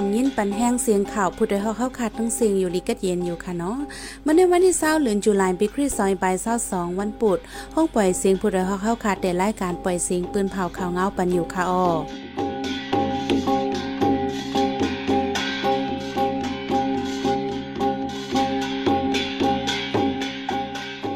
ถ่อมยินปันแห้งเสียงข่าวผู้ใดเฮาเข้าขาดทั้งเสียงอยู่ลิกัดเย็นอยู่ค่ะเนาะเมื่อในวันที่20เดือนตุลาคมปีคริสต์ศักราช22วันปุดห้องปล่อยเสียงผู้ใดเฮาเข้าขาดแต่รายการปล่อยเสียงปืนเผาข่าวเงาปันอยู่ค่ะอ้อ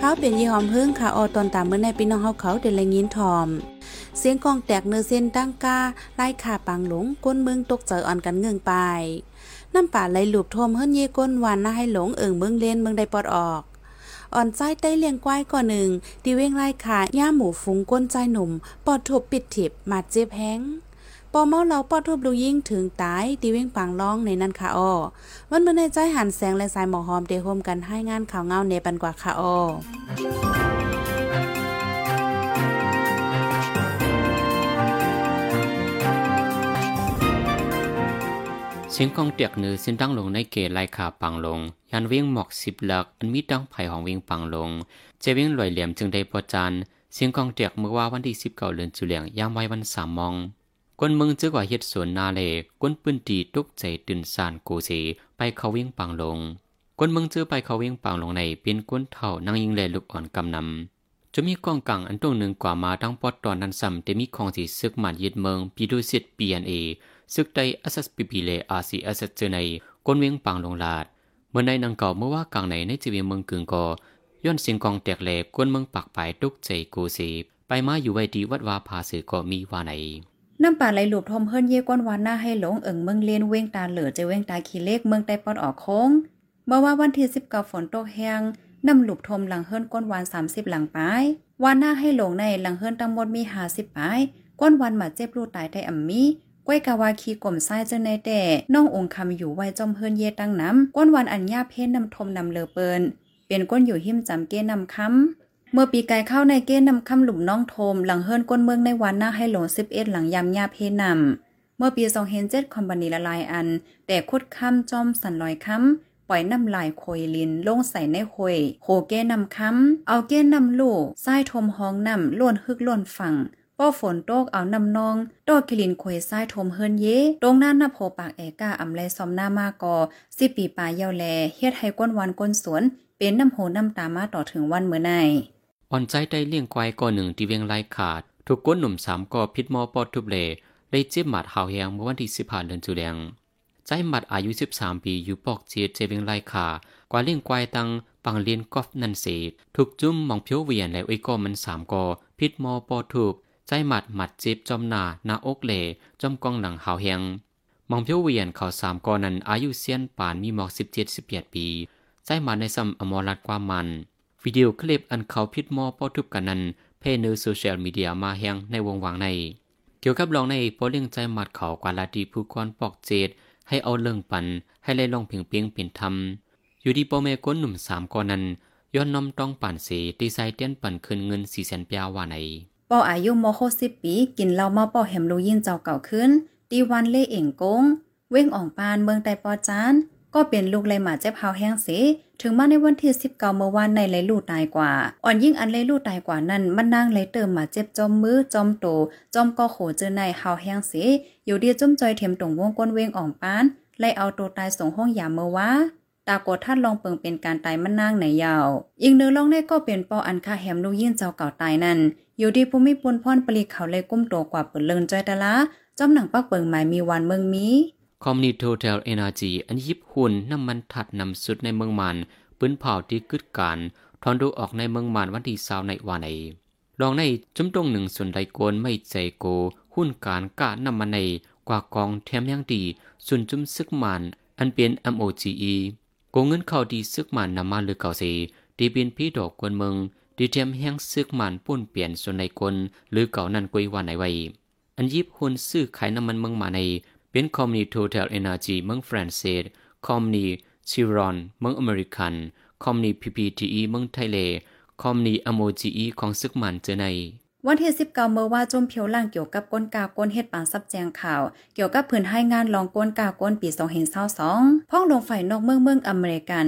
เขาเป็นยี่หอมเพิ่งค่ะออตอนตามเมื่อในพี่น้องเฮาเขาเดลยินทอม สียงกองแตกเนื้อเส้นตั้งกาไล่ขาปังหลงก้นเมืองตกเจออ่อนกันเงื่องไป น้ำป่าไหลหลุบท่วมเฮิรนเย่ก้นวานน้าให้หลงเอิงเมืองเลนเมืองได้ปอดออกอ่อนใจใต้เลียงก้อยก่อนหนึ่งดีเว้งไล่ขาย่าหมูฟุงก้นใจหนุ่ม ปอดทบปิดถิบมาเจ็บแห้งปอเมาเราปอดทุบลูยิ่งถึงตายดีเว้งปังร้องในนั้นค่ะอ้อวันเมื่อในใจหันแสงและสายหมอหอมเดโฮมกันให้งานข่าวเงาเนปันกว่าค่ะอ้อ เสียงกองเตียกเนือสิ้นตั้งลงในเกลายขาปังลง ยันเวียงหมอกสิบหลัก อันมีดังไผ่ของเวียงปังลง เจเวียงลอยเหลี่ยมจึงได้ปอจานเสียงกองเตียกเมื่อว่าวันที่สิบเก้าเดือนจุเลียงยามไว้วันสามมองกวนเมืองจื้อกว่าเฮ็ดสวนนาเลกวนปืนตีตุกใจตื่นสานโกเสไปเขาเวียงปังลงกวนเมืองจื้อไปเขาเวียงปังลงในเป็นกวนเท่านั่งยิงแลลูกอ่อนกำนำจะมีกองกังอันตรงหนึ่งกว่ามาทั้งปอดตอนนั้นซ้ำแต่มีของสีซึกหมันยึดเมืองปีดูสิตปีอันเอ ซึกไดอสสปีปีเลอาซีอสเจอในก้นเวียงปังลงลาด เมื่อในนังเก่าเมื่อว่ากลางในในจีเวียงเมืองกึ่งกอย้อนสียงกองแตกแหลกก้นเมืองปักปลายตุกใจกูสีไปมาอยู่ไว้ดีวัดวาพาสือก็มีว่าไหนน้ำป่าไหลหลุบทมเฮิรนเย่ก้อนวานหน้าให้หลงเอิงเมืองเลียนเว้งตาเหลือจะเว้งตาขี้เล็กเมืองไต้ปอดออกโค้งเมื่อว่าวันที่สิบเก้าฝนตกแห้งน้ำหลุบทมหลังเฮิรนก้นวานสามสิบหลังปลายวานหน้าให้หลงในหลังเฮิรนตั้งหมดมีหาสิบปลายก้นวานหมาเจ็บรูตายได้อ่ำมี ก้วยกาวาคีกลมไส้เจ้าในแต่น้ององค์คำอยู่ไว้จอมเฮิรนเยตั้งน้ำก้นวันอัญญาเพศนำทมนำเลอเปินเป็นก้นอยู่หิมจำเก้นำคำเมื่อปีกายเข้าในเก้นำคำหลุมน้องโทมหลังเฮิรนก้นเมืองในวันหน้าให้หลงสิบเอ็ดหลังยำญาเพศนำเมื่อปีสองเฮนเจ็ดคอมบานีละลายอัน แต่คุดคำจอมสันลอยคำปล่อยน้ำลายโคยลินลงใส่ในโคยโหเก้นำคำเอาเก้นำลูกไส้ทมห้องนำล้วนฮึกล้วนฝั่ง ป้อฝนโตกเอานำนองดอกกิลินควยซ้ายทมเฮิรนเยตรงหน้าหน้าโพปากแอกาอำไลซอมหน้ามากอสิปีปลายเยาแลเฮ็ดให้ก้นวันก้นสวน เป็นน้ำโหน้ำตามาต่อถึงวันเมื่อในอ่อนใจได้เลี้ยงควายก่อหนึ่งที่เวียงไลขาด ถูกก้นหนุ่มสามก่อพิษมอปอดทุบเลได้เจ็บหมัดหาวแหงเมื่อวันที่สิบห้าเดือนจุแดงใจหมัดอายุสิบสามปีอยู่ปอกเจียเจเวียงไลขากว่าเลี้ยงควายตังปังเลียนกอฟนันเสถูกจุ้มมองเพียวเวียนและไอ้ก้อมันสามก่อพิษมอปอดทุบ ใจหมัดหมัดจ็บจอมหนาหน้าอกเหล่จอมกองหลังหาวแหงมองเพียวเวียนเขาสามกอนั้นอายุเซียนป่านมีหมอกสิบเจ็ดสิบแปดปี ใจหมัดในซ้ำอมรัดความมัน วิดีโอคลิปอันเขาพิษมอปอทุบกันนั้น เพเนอร์โซเชียลมีเดียมาแหงในวงวางใน เกี่ยวกับลองในโพเลี้ยงใจหมัดเขากวาลาดีผู้กวนปอกเจดให้เอาเรื่องปันให้ไล่ลองเพียงเปียงเปลี่ยนทำอยู่ดีโปเมก้นหนุ่มสามกอนั้นย้อนน้อมต้องปั่นเสตีไซเตียนปั่นคืนเงินสี่แสนเปียว่าใน ปออายุโมโคสิบปี กินเหล้าเมาปอแหมลูยินเจ้าเก่าขึ้น ตีวันเล่เอ่งกง เว้งอ่องปานเมืองไตปอจาน ก็เป็นลูกเลยหมาเจ็บเฮาแห้งเสถึงมาในวันที่สิบเก้าเมื่อวานในเลยลูกตายกว่า อ่อนยิ่งอันเลยลูกตายกว่านั้นมันนางเลยเติมหมาเจ็บจอมมือจอมโตจอมก็โขเจอในเฮาแห้งเสอยู่เดีจุ้มจอยเทียมตรงวงก้นเว้งอ่องปานไล่เอาตัวตายส่งห้องยาเมื่อวาตากดท่านลองเปิงเป็นการตายมันนางไหนยาว อีกเนื้อลองได้ก็เป็นปออันคาแหมลูกยินเจ้าเก่าตายนั่น อยู่ดีภูมิปุนพรปลีเขาเลยกุ้มตัวกว่าเปิดเลินจอยตะละจอมหนังปักเปิงหมายมีวันเมืองมีคอมนิโทเทลเอนาจีอันยิบหุ่นน้ำมันถัดนำสุดในเมืองมันปืนเผาที่กึดการทอนดูออกในเมืองมันวันที่สาวในวันไหนลองในจุ้มตรงหนึ่งส่วนใดโกนไม่ใจโก หุ้นการกะนำมันในกว่ากองแถมยังดีส่วนจุ้มซึกมันอันเป็น MOGE โกเงินเข้าดีซึกมันนำมาหรือเก่าสีดีเป็นพี่ดอกกวนเมือง ดีเทียมแห้งซึกมันป่นเปลี่ยนส่วนในคนหรือเก่านันกุยวันไหนไว้ อันยิบหุนซื้อขายน้ำมันเมืองมาใน เป็นคอมนีโทเทลเอเนอร์จีเมืองฝรั่งเศส คอมนีซิรอนเมืองอเมริกัน คอมนีพีพีทีเมืองไทยเล คอมนีอโมจีของซึกมันเจอในวันที่สิบเก้าเมื่อว่าจมเพียวล่างเกี่ยวกับก้นกาก้นเฮ็ดปานซับแจงข่าว เกี่ยวกับผืนให้งานลองก้นกาก้นปีสองเห็นเศร้าสองพ้องลงฝ่ายนอกเมืองเมืองอเมริกัน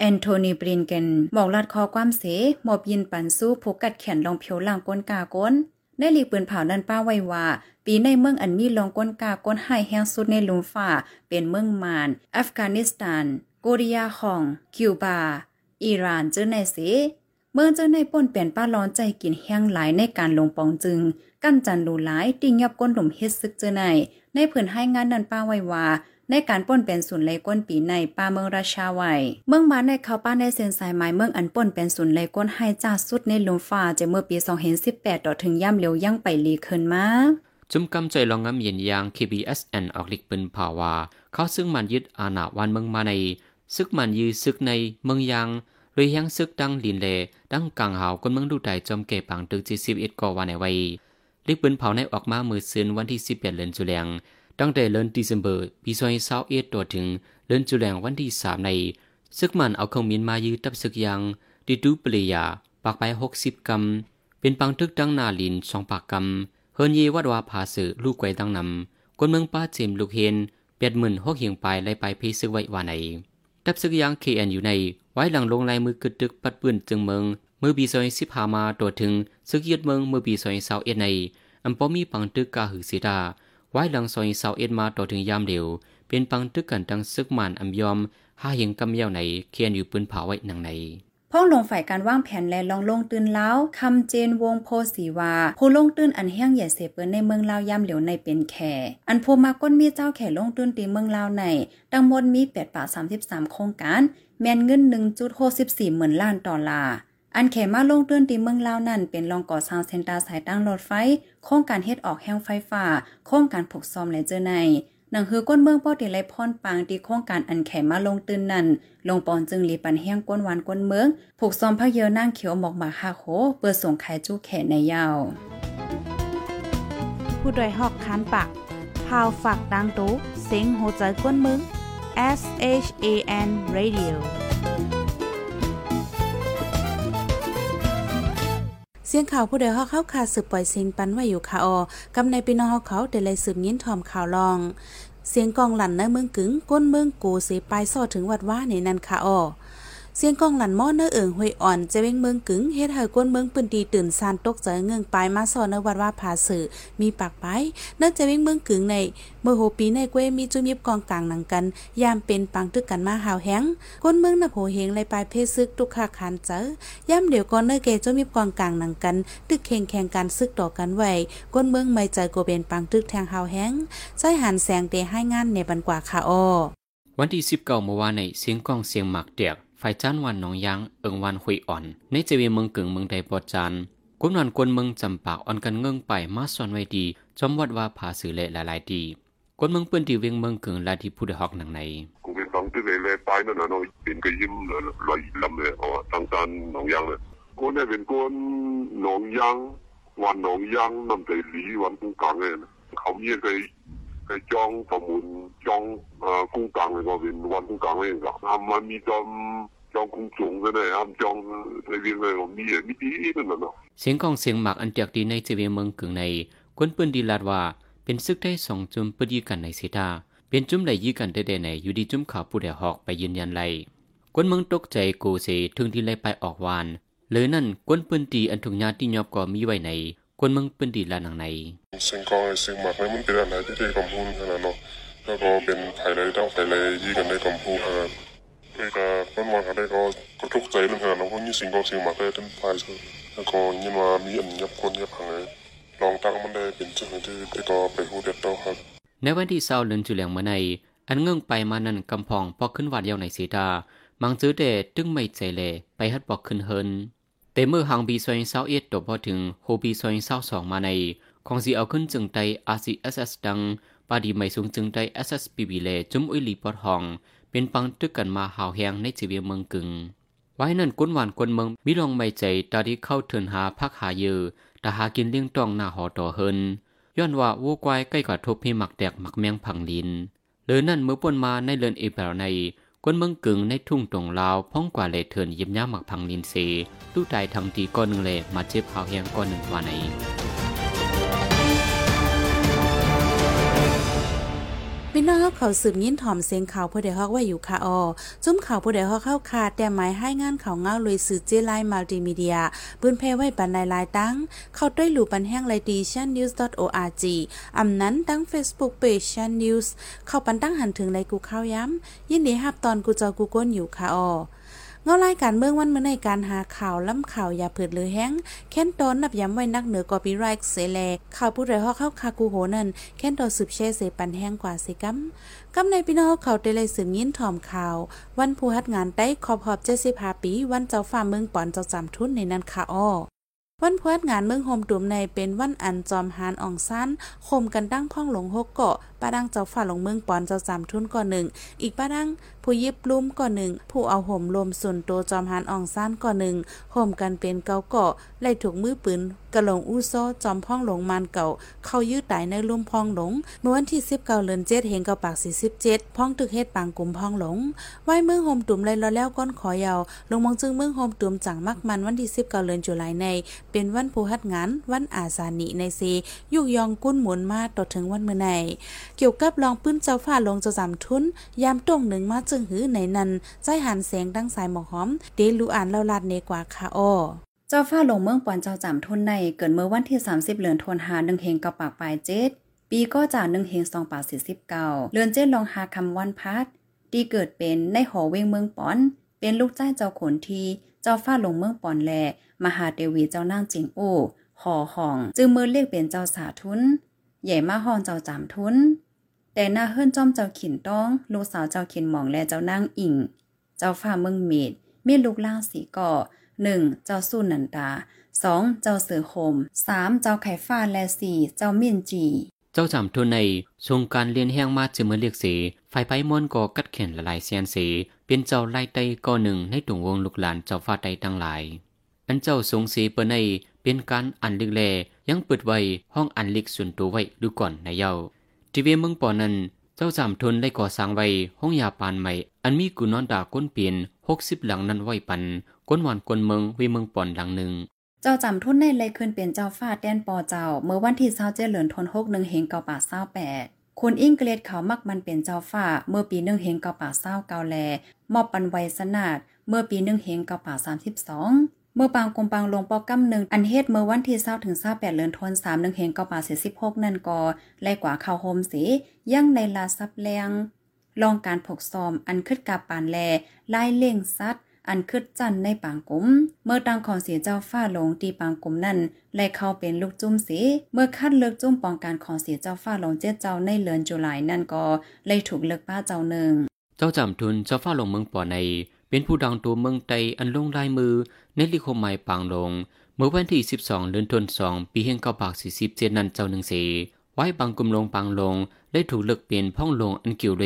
แอนโทนีบรินเกนบอกลัดคอความเสหมอบยินปันสู้ผูกกัดแขนลองเพียวล่างก้นกาก้นในหลีกปืนเผานั้นป้าไว้ว่า ปีในเมืองอันมีลองก้นกาก้นไห้แห้งสุดในลุมฟ้าเป็นเมืองมานอัฟกานิสถานโกเรียาของ คิวบา อิหร่านเจอในเสเมืองเจอในป่นเปลี่ยนป้าร้อนใจกินแห้งหลายในการลงปองจึง กั้นจันดูหลายติงยับก้นหลุมเฮ็ดซึกเจอในในเพิ่นให้งานนันป้าไว้ว่า ในการป่นเป็นศูนย์เลยก้นปีในป่าเมืองราชาไวเมืองมาในเขาป้าในเซนสายไม้เมืองอันป่นเป็นศูนย์เลยก้นให้จ้าสุดในลมฟ้าจะเมื่อปี2018ต่อถึงย่ำเร็วยั่งไปลีเคินมาจุมกำใจลองงำเย็นยาง KBSN ออกลิกปืนภาวา เขาซึ่งมันยึดอาณาวันเมืองมาใน ซึกมันยือซึกในเมืองยางหรือยังซึกดังลินเล ดังกังหาวคนเมืองดูใจจอมเก็บปังตึกจีสิบเอ็ดก่อวันในไว้ลิกปืนเผาในออกมามือซืนวันที่สิบเอ็ดเดือนจุลง ตั้งแต่เดือนธันวาคมปีสองพันสิบเอ็ดตัวถึงเดือนจุลงวันที่สามในซึกมันเอาเครื่องมินมายืดตับซึกยังดิดูเปลียปากไปหกสิบกำเป็นปังทึกดังนาลินสองปากกำเฮินเยวัดวาผาสือลูกไกวดังนำคนเมืองป้าเจมลูกเฮนเปียดหมื่นหกเหียงไปไล่ไปเพซึกไว้วาไหนตับซึกยังเคแอนอยู่ใน ไว้หลังลงลายมือกึดดึกปัดปืนจึงเมืองเมื่อปีสองพันสิบหามาตัวถึงซึกยึดเมืองเมื่อปีสองพันสิบเอ็ดในอันปอมีปังตึกกาหือสีดา ไว้หลังซอยเสาเอ็ดมาต่อถึงยามเดียว เป็นปังตึกกันตั้งซึกมันอำยอมห้าเห็งกำเยาไหนเคียนอยู่ปืนเผาไว้หนังไหนพ้องลงฝ่ายการว่างแผนและลองลงตื่นเล้าคำเจนวงโพสีวาผู้ลงตื่นอันแห้งใหญ่เสเปินในเมืองลาวยามเหลียวในเป็นแข่อันโพมาก้นมีเจ้าแข่ลงตื่นตีเมืองลาวในดังมดมีแปดป่าสามสิบสามโครงการ แมนเงินหนึ่งจุดหกสิบสี่หมื่นล้านดอลลาร์ อันแขมาลงเตือนตีเมืองลาวนั่นเป็นรองก่อสร้างเซ็นตาสายตั้งรถไฟ โครงการเฮ็ดออกแห้งไฟฟ้า โครงการผูกซ่อมและเจอในหนังฮือก้นเมืองป้อตีไรพรปางตีโครงการอันแขมาลงตื่นนั่น ลงปอนจึงรีปันแห้งก้นหวานก้นเมือง ผูกซ่อมพระเยอนั่งเขียวหมอกหมาคาโคเปิดส่งขายจู้แขนในยาว ผู้ดยหอกคานปากพาวฝากดังตู้เซ็งโหใจก้นเมือง S H A N Radio เสียงข่าวผู้ใดฮอกเข้าคาสืบปล่อยสิงปันไว้อยู่ค่ะออกำในพี่น้องเขาเดลัยสืบยินทอมข่าวลอง เสียงกองหลั่นในเมืองกึ๋งก้นเมืองกูเสียปลายซ่อถึงวัดว่าในนันค่ะออ เสียงกองหลันหม้อเนื้อเอิงห้วยอ่อนจะเว้งเมืองกึ๋งเฮ็ดให้ก้นเมืองปืนดีตื่นซานตกใจเงืองปลายมาสอนในวัดว่าผาสื่อมีปากไปเนื่องจะเว้งเมืองกึ๋งในเมื่อโหปีในกวยมีจุมีบกองกลางหนังกัน ยามเป็นปังตึกกันมาหาวแหงก้นเมืองนับโหเฮงไลปลายเพศซึกตุกขาคานเจอย่ำเดี๋ยวก่อนเนื้อเกจุมีบกองกลางหนังกัน ตึกแข่งแข่งกันซึกต่อกันไว้ก้นเมืองไม่ใจโกเป็นปังตึกแทงหาวแหงใจหันแสงเตให้งานในบันกว่าค่ะอ้อวันที่19เมื่อวานในเสียงกองเสียงหมักเดียก ฝ่ายจ้านวันหนองยางเอิงวันหุยอ่อนในเจวีเมืองกึ่งเมืองใดปอดจานกุนวันกวนเมืองจำปากอ่อนกันเงื่งไปมาสอนไว้ดีจอมวัดว่าผาสื่อเละหลายๆดีกวนเมืองเปื้นดีเวียงเมืองกึ่งลาที่ผู้ดหอกหนังในกูเป็นฟังที่เลยไปนั่นน่ะเนาะเป็นกระยิ้มลอยลำเลยอ๋อทางการหนองยางเลยกูเนี่ยเป็นกวนหนองยางวันหนองยางนำใจหลีวันกุ้งกลางเนี่ยเขาเยี่ยเคยเคยจองประมูลจองเอ่อกุ้งกลางเลยก็เป็นวันกุ้งกลางเลยองก็ทำมันมีจอม จองคงสูงกันเลยอ้ำจองในเวียงเลยมีมีดีนั่นแหละเสียงของเสียงหมากอันจากดีในเจเวียงเมืองกึ่งในกวนปืนดีลาดว่าเป็นซึกได้สองจุ่มปืนยีกันในเสตาเป็นจุ่มไหลยีกันได้ๆใน อยู่ดีจุ่มข่าวผู้ใดหอกไปยืนยันไลกวนเมืองตกใจโกเสถึงที่ไล่ไปออกวานเลยนั่นกวนปืนตีอันถุงยาที่ยอบก็มีไว้ในกวนเมืองปืนดีลานังในเสียงกองเสียงหมากนั้นมันเป็นอะไรที่ได้กำพูนขนาดเนาะแล้วก็เป็นไผ่เลยต้องไผ่เลยยีกันได้กำพูนขนาด นี่ก็มันวันอะไรก็ก็ทุกใจนึงค่ะน้องคนนี้สิ่งก็สิ่งมาได้ทั้งฝ่ายแล้วก็ยินว่ามีอันยับคนยับหังเลองตั้งมันได้เป็นจุดที่แกก็ไปหูเด็ดต่อครับในวันที่เศร้าเลืนจุเหลียงมื่อใน อันเงื่องไปมานั่นกำพองพอขึ้นวัดเยาวในสีดา มังจื้อเดตึงไม่ใจเลไปฮัดบอกขึ้นเฮินแต่เมื่อหางบีซอยเศร้าเอ็ดตัวพอถึงโฮบีซอยเศร้าสองมาใน ของสีเอาขึ้นจึงไตอาซีเอสเอสดังปาดีไม่สูงจึงไตเอสเอสปีบีเลจุ้มอุยลีปอดหอง เป็นปังตึกกันมาหาวแหงในจีเวียเมืองกึงไว้นั่นกุนหวานกวนเมืองมิลองไม่ใจตาที่เข้าเถินหาพักหาเยอแต่หากินเลี้ยงตองหน้าหอต่อเฮินย้อนว่าวัวควายใกล้กว่าทบให้หมักแดกหมักแมงผังลินเลยนั่นเมื่อป่นมาในเลือนเอเปลในกวนเมืองกึ่งในทุ่งตรงลาวพ้องกว่าเลเถินยิบย่าหมักพังลินเซลูกใจทำตีก้อนหนึ่งเลยมาเจ็บหาวแหงก้อนหนึ่งวันไหน พี่น้องเขาสืบยินถ่อมเสียงข่าวผู้ใดฮอกว่าอยู่ค่ะออจุ้มข่าวผู้ใดฮอกเข้าคาแต่หมายให้งานข่าวเงาลุยสื่อเจไลมัลติมีเดียปืนเพไว้ปันในลายตั้ง เข้าด้วยหลู่ปันแห้งไลดีชันนิวส์ .org อำนั้นตั้ง Facebook Page ชันนิวส์เข้าปันตั้งหันถึงในกูเข้าย้ำยินดีฮับตอนกูเจอกูก้นอยู่ค่ะออ งารายการเมืองวันเมื่อในการหาข่าวล้ำข่าวอย่าเผิดหรือแห้งแค้นตอนนับย้ำไว้นักเหนือกอปีไรค์เสแลข่าวผู้ใดฮอกเข้าคากูโหนั่นแค้นตอสืบเชเสปันแห้งกว่าสิกัมกำในพี่น้องเขาได้เลยสืบยินถ่อมข่าว วันผู้ฮัดงานได้ขอบหอบ75ปี วันเจ้าฟ้าเมืองปอนเจ้าจำทุนในนั้นค่ะอ้อวันพวดงานเมืองโฮมตุมในเป็นวันอันจอมหานอ่องซันคมกันตั้งพ้องหลงหกเกาะป้าดังเจ้าฝ่าหลงเมืองปอนเจ้าสามทุนก่อนหนึ่ง อีกป้าดังผู้ยิบลุ่มก่อนหนึ่ง ผู้เอาห่มลมส่วนตัวจอมหานอ่องซันก่อนหนึ่งห่มกันเป็นเกาเกาะไล่ถูกมือปืนกระหลงอู้โซจอมพ้องหลงมันเก่า เข้ายืดตายในลุ่มพ้องหลงเมื่อวันที่สิบเก้าเดือนเจ็ดเห็นเกาปากสี่สิบเจ็ดพ้องตึกเฮ็ดปางกลุ่มพ้องหลงไว้มืองโฮมตุ่มเลยแล้วแล้วก้อนขอยาวลงมองจึงมืองโฮมตุ่มจังมักมันวันที่สิบเก้าเดือนจุลายใน เป็นวันผู้ฮัดงาน วันอาสานิในซียุกยองกุ้นหมุนมาต่อถึงวันเมื่อใน เกี่ยวกับลองปื้นเจ้าฟ้าลงเจะสามทุนยามตรงหนึ่งมาจึงหือในนั้นใจหันแสงดังสายหมอกหอม เดลูอ่านเล่าลาดเนกว่าค่ะอ้อเจ้าฟ้าลงเมืองปอนเจ้าจำทุนในเกิดเมื่อวันที่ 30 เดือนธันวาหนึ่งเฮงกับปากปลายเจ็ดปีก็จ่าหนึ่งเฮงสองปากสี่สิบเก้าเลือนเจ็ดลองหาคำวันพัดที่เกิดเป็นในหอเวงเมืองปอน เป็นลูกจ้าเจ้าขนทีเจ้าฟ้าลงเมืองปอนแล มหาเทวีเจ้านางจิงโอหอห้อง จึงมือเรียกเป็นเจ้าสาทุน ใหญ่มาห้องเจ้าจำทุน แต่หน้าเฮิรนจอมเจ้าขินต้อง ลูกสาวเจ้าขินหมองและเจ้านางอิง เจ้าฟ้าเมืองเมดเมีลูกล่างสีก่อหนึ่งเจ้าสู้นันตาสองเจ้าเสือโคมสามเจ้าไข่ฟ้าและสี่เจ้าเมียนจี เจ้าจำทุนในทรงการเรียนแห้งมาจึงเมื่อเรียกสีไฟไปมอนก่อกัดเข็นละลายเซียนสีเป็นเจ้าไล่ไตก่อหนึ่งในตุงวงลูกหลานเจ้าฟ้าไตตั้งหลาย อันเจ้าทรงสีเปิ้นในเป็นการอันลิกแลยังเปิดไว้ห้องอันลิกส่วนตัวไว้ดูก่อนในเย้า ทีเวเมืองปอนั้น เจ้าจำทนได้ก่อสร้างไว้ห้องยาปานใหม่ อันมีกุนอนดาก้นเปลี่ยนหกสิบหลังนั้นไว้ปันก้นหวานก้นเมืองวิเมืองปอนหลังหนึ่งเจ้าจำทุนในเลยคืนเป็นเจ้าฟ้าแดนปอเจ้า เมื่อวันที่เศร้าเจริญทนหกหนึ่งเฮงเกาป่าเศร้าแปดคุณอิงเกรดเขามักมันเป็นเจ้าฟ้า เมื่อปีหนึ่งเฮงเกาป่าเศร้าเกาแล มอบปันไวสนาดเมื่อปีหนึ่งเฮงเกาป่าสามสิบสอง เมื่อปางกลมปางลงปอกำหนึ่งอันเฮ็ดเมื่อวันที่เศร้าถึงเศร้าแปดเลือนทนสามหนึ่งเฮงเกาป่าเสียสิบหกนั่นกอไล่กว่าข่าวโฮมสียั่งในลาซับแรงลองการผกซอมอันคึดกาปานแลไล่เล่งซัดอันคึดจันในปางกุม เมื่อตังของเสียเจ้าฟ้าหลงตีปางกุมนั่นและเข้าเป็นลูกจุ้มสีเมื่อคัดเลือกจุ้มปองกันของเสียเจ้าฟ้าหลงเจ็ดเจ้าในเลือนจุลายนั่นก็เลยถูกเลิกป้าเจ้าหนึ่ง เจ้าจำทุนเจ้าฟ้าลงเมืองปอใน เป็นผู้ดังตัวเมืองไตอันลงลายมือ ในลิโคมไมปางลง เมื่อวันที่ 12 เดือนธันวาคมปีเฮงเก้าปาก47นั้นเจ้าหนึ่งเสไว้บางกุมลงปางลง ได้ถูกเลิกเปลี่ยนพ่องลงอันเกี่ยวเร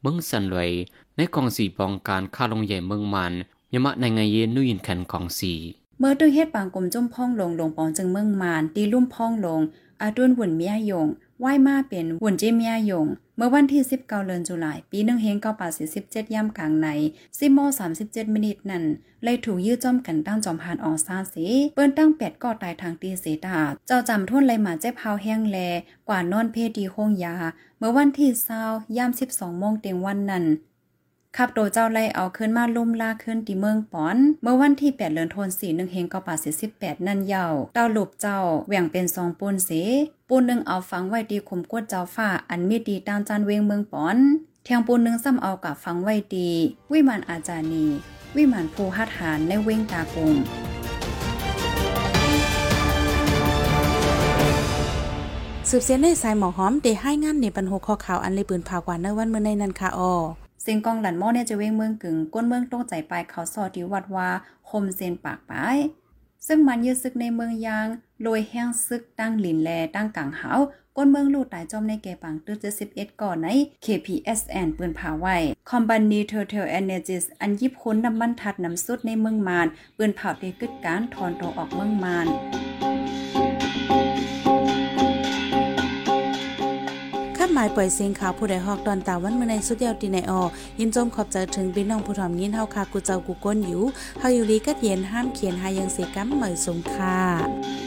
เมืองสันเลยในกองสีปองการฆ่าลงใหญ่เมืองมันยมะในไงเย็นนุยินแขนของสีเมื่อตึงเฮ็ดปางกลมจุ่มพ่องลงลงปองจึงเมืองมานตีลุ่มพ่องลงอาดุนหุ่นเมียยงไหว้มาเป็นหุ่นเจเมียยง เมื่อวันที่ 19เดือนตุลายปีหนึ่งเฮงเก้าป่าสิบเจ็ดย่ำกลางในสิโมสามสิบเจ็ดมินิทนั่นเลยถูกยื้อจ้อมกันตั้งจอมพานออกซาสีเปิ้นตั้งแปดก่อตายทางตีเสดาเจ้าจำทุ่นเลยหมาเจ็บเฮาแห้งแล กว่านอนเพดีโคงยา เมื่อวันที่เศร้าย่ำสิบสองโมงเต็งวันนั้น ขับโตเจ้าไล่เอาขึ้นมาลุ่มลากขึ้นที่เมืองปอน เมื่อวันที่ 8เดือนธันวาคม1เฮงกป่า48 นั่นยาวเต้าหลบเจ้าแหว่งเป็นสองปูนเสปูนหนึ่งเอาฝังไว้ดีคุมกวดเจ้าฟ้า อันมีดีตามจานเวงเมืองปอนเทียงปูนหนึ่งซ้ำเอากับฝังไว้ดี วิมานอาจานี วิมานภูหัตหารในเวงตากุงสืบเสียนในสายหมอหอมได้ให้งานในบรรโหข้อข่าวอันเลยปืนผ่ากว่าในวันเมื่อในนันค่ะอ้อ เสียงกองหลันหม้อเนี่ยจะเว้งเมืองกึ่งก้นเมืองต้องใจปลายเขาซอที่วัดว่าคมเซนปากปายซึ่งมันยืดซึกในเมืองยางโรยแห้งซึกตั้งหลินแลตั้งกลางหาวก้นเมืองลูดตายจอมในแก่ปังตื้อ71ก่อนใน KPSN ปืนผาไว้ Company Total Energies อันยิบค้นน้ำมันทัดน้ำสุดในเมืองมานปืนเผาได้กึดการถอนตัวออกเมืองมาน หมายปล่อยเสียงข่าวผู้ใดฮอกตอนตาวันเมื่อในสุดเดียวตีในออยินจมขอบใจถึงพี่น้องผู้ถ่อมยินเฮาคากูเจ้ากูก้นอยู่เฮาอยู่ลีกัดเย็นห้ามเขียนหายังเสกัมเหมยสงค่ะ